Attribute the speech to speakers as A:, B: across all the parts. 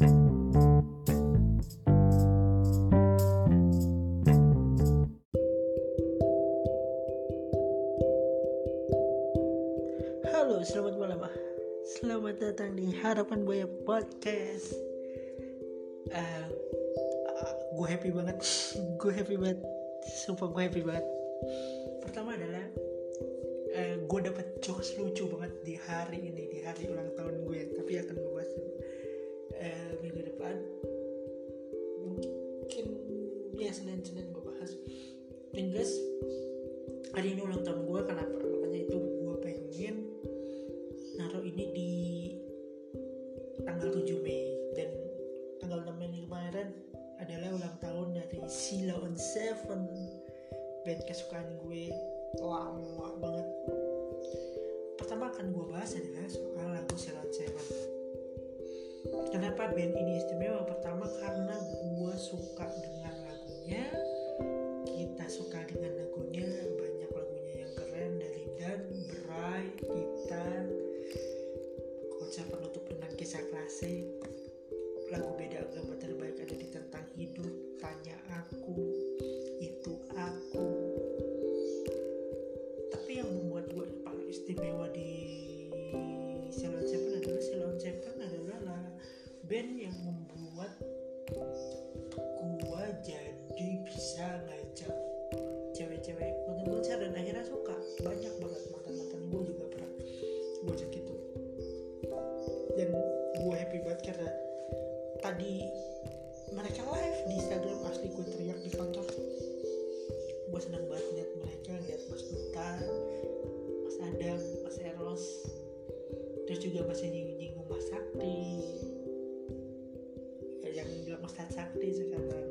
A: Halo, selamat malam. ah. Selamat datang di Harapan Buaya Podcast. Eh, ah, gue happy banget, gue happy banget, sumpah gue happy banget. Pertama adalah eh, gue dapet jokes lucu banget di hari ini, di hari ulang tahun gue. Tapi akan gue bahas eh, minggu depan. Mungkin ya senin senin gue bahas. Guys, hari ini ulang tahun gue kenapa? Makanya itu gue pengen naruh ini di tanggal 7 Mei dan tanggal 6 Mei kemarin adalah ulang tahun dari Sila on Seven band kesukaan gue lama banget pertama akan gue bahas adalah soal lagu Sila on Seven kenapa band ini istimewa? Pertama karena gue suka dengan lagunya. Kita suka dengan lagunya. Banyak lagunya yang keren. Dari Dan, Berai, Gitar, konser penutup dengan kisah klasik. Lagu beda agama terbaik ada di tentang hidup tanya aku itu aku. Tapi yang membuat gue paling istimewa dan gue happy banget karena tadi mereka live di Instagram asli gue teriak di kantor. Gue senang banget lihat mereka lihat Mas Duta Mas Adam Mas Eros terus juga masih nyinggung-nyinggung Mas Sakti. Ya, yang bilang Mas Sakti sekarang.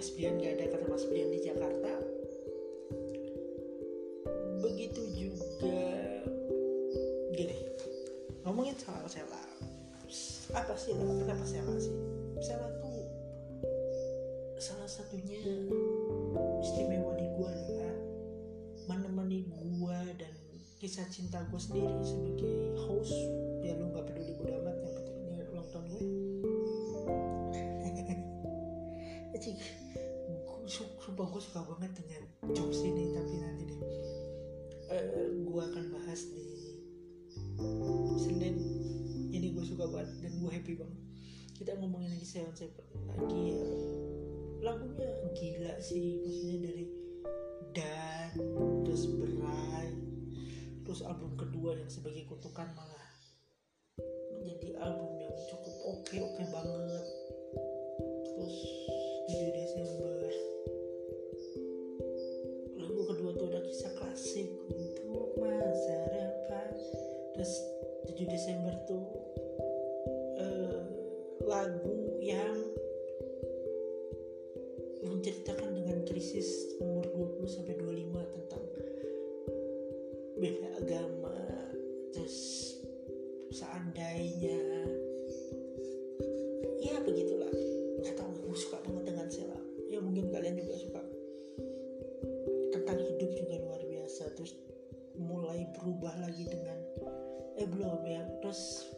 A: Mas Bian gak ada karena Mas Bian di Jakarta ngomongin soal Sela. Apa sih? Kenapa Sela sih? Sela tuh salah satunya istimewa di gua adalah menemani gua dan kisah cinta gua sendiri sebagai host. Ya lu nggak peduli bodo amat. Yang penting ini ulang tahun gue. Sumpah gue suka banget dengan jokes ini tapi nanti deh. Eh, gue akan bahas di Senin ini gue suka banget dan gue happy banget. Kita ngomongin lagi Seven Seven lagi ya, lagunya gila sih maksudnya dari dan terus berai terus album kedua yang sebagai kutukan malah. Menjadi album yang cukup oke oke banget 7 Desember tuh eh, lagu yang menceritakan dengan krisis umur 20 sampai 25 tentang beda agama terus seandainya ya begitulah. Nggak tahu gue suka banget dengan Sela. Ya mungkin kalian juga suka. Tentang hidup juga luar biasa terus mulai berubah lagi dengan terus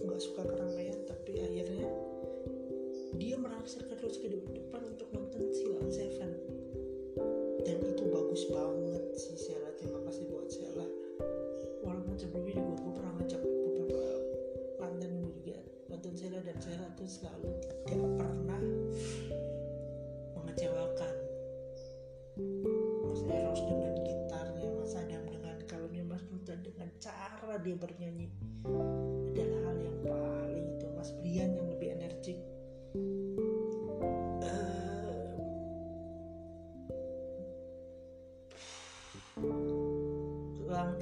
A: nggak suka keramaian tapi akhirnya dia merangsangkan terus ke depan untuk nonton Silent Seven. Dan itu bagus banget si Sheila terima kasih buat Sheila walaupun sebelumnya juga gue pernah ngajak beberapa London juga nonton Sheila dan Sheila tuh selalu tidak pernah mengecewakan. Mas Eros dengan gitarnya Mas Adam dengan kalungnya Mas Nuta dengan cara dia bernyanyi.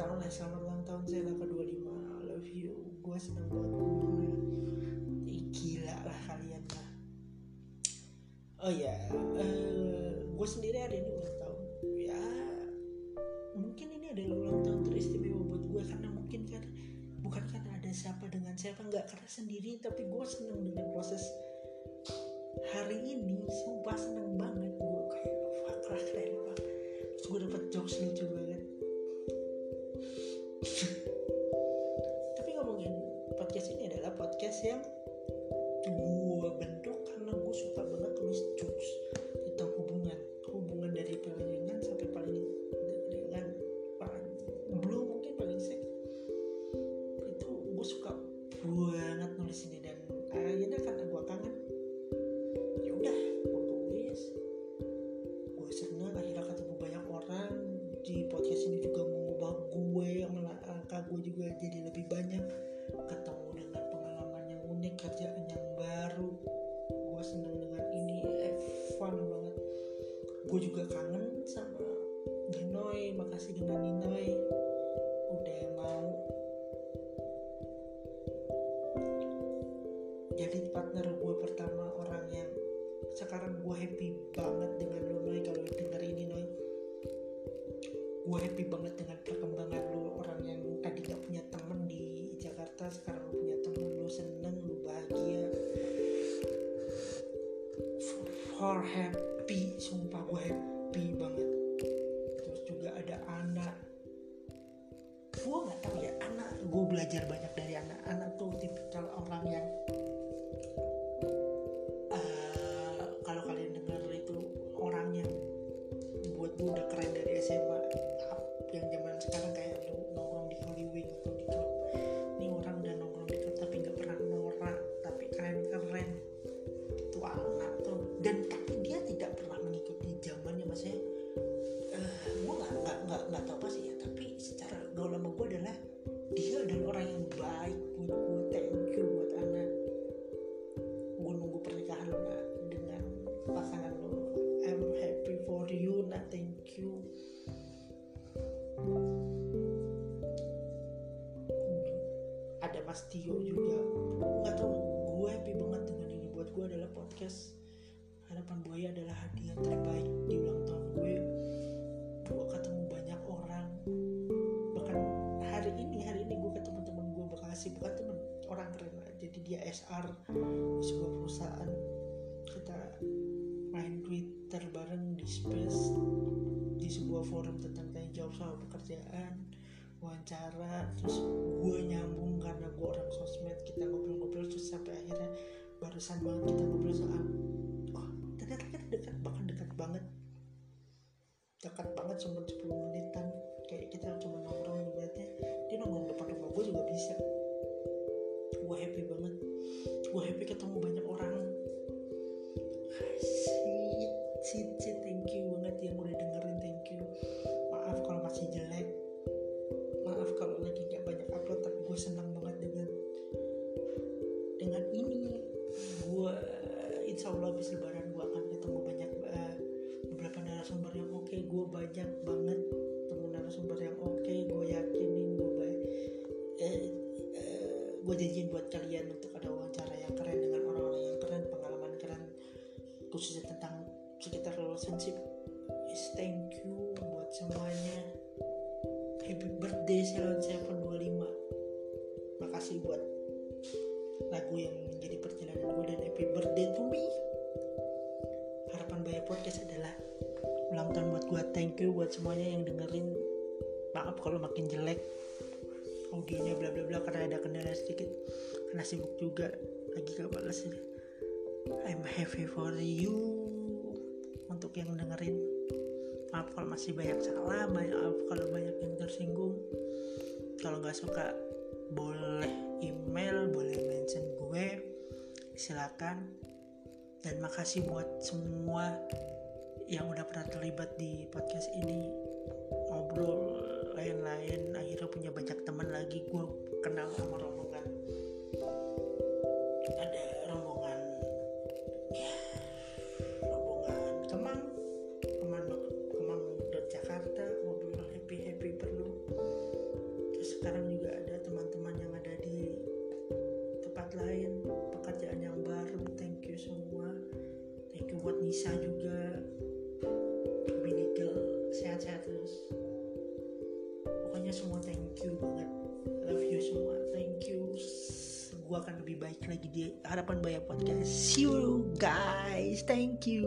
A: Tahun lah selamat ulang tahun saya ke 25 I love you. Gue seneng banget gue gila lah kalian lah. Oh ya gue sendiri hari ini ulang tahun. Ya mungkin ini adalah ulang tahun teristimewa buat gue karena mungkin kan bukan karena ada siapa dengan siapa nggak karena sendiri tapi gue seneng dengan proses hari ini. Sumpah seneng sekarang gue happy banget dengan lo Noy kalau denger ini Noy. Gue happy banget dengan perkembangan lo orang yang tadi gak punya temen di Jakarta sekarang lo punya temen lo seneng lo bahagia. For, for happy sumpah gue happy banget. Terus juga ada anak. Gue nggak tahu ya anak gue belajar banyak Mas Tio juga. Nggak tahu gue happy banget dengan ini. Buat gue adalah podcast harapan buaya adalah hadiah terbaik di ulang tahun gue. Gue ketemu banyak orang. Bahkan hari ini hari ini gue ketemu temen gue Bekasi bukan temen orang keren jadi dia SR di sebuah perusahaan. Kita main Twitter bareng di space di sebuah forum tentang tanya jawab soal pekerjaan wawancara terus gue nyambung karena gue orang sosmed kita ngobrol-ngobrol terus sampai akhirnya barusan banget kita ngobrol soal oh ternyata kita dekat bahkan dekat banget. Dekat banget cuma 10 gue janjiin buat kalian untuk ada wawancara yang keren dengan orang-orang yang keren pengalaman keren khususnya tentang sekitar relationship. Is thank you buat semuanya. Happy birthday Salon Seven 25 makasih buat lagu yang menjadi perjalanan gue dan happy birthday to me. Harapan Baya Podcast adalah ulang tahun buat gue thank you buat semuanya yang dengerin. Maaf kalau makin jelek audionya bla bla bla karena ada kendala sedikit. Karena sibuk juga lagi gak balas I'm happy for you. Untuk yang dengerin. Maaf kalau masih banyak salah maaf kalau banyak yang tersinggung. Kalau nggak suka boleh email boleh mention gue. Silakan. Dan makasih buat semua yang udah pernah terlibat di podcast ini. Ngobrol lain-lain akhirnya punya banyak teman lagi gue kenal sama rombongan di harapan banyak podcast see you guys. Thank you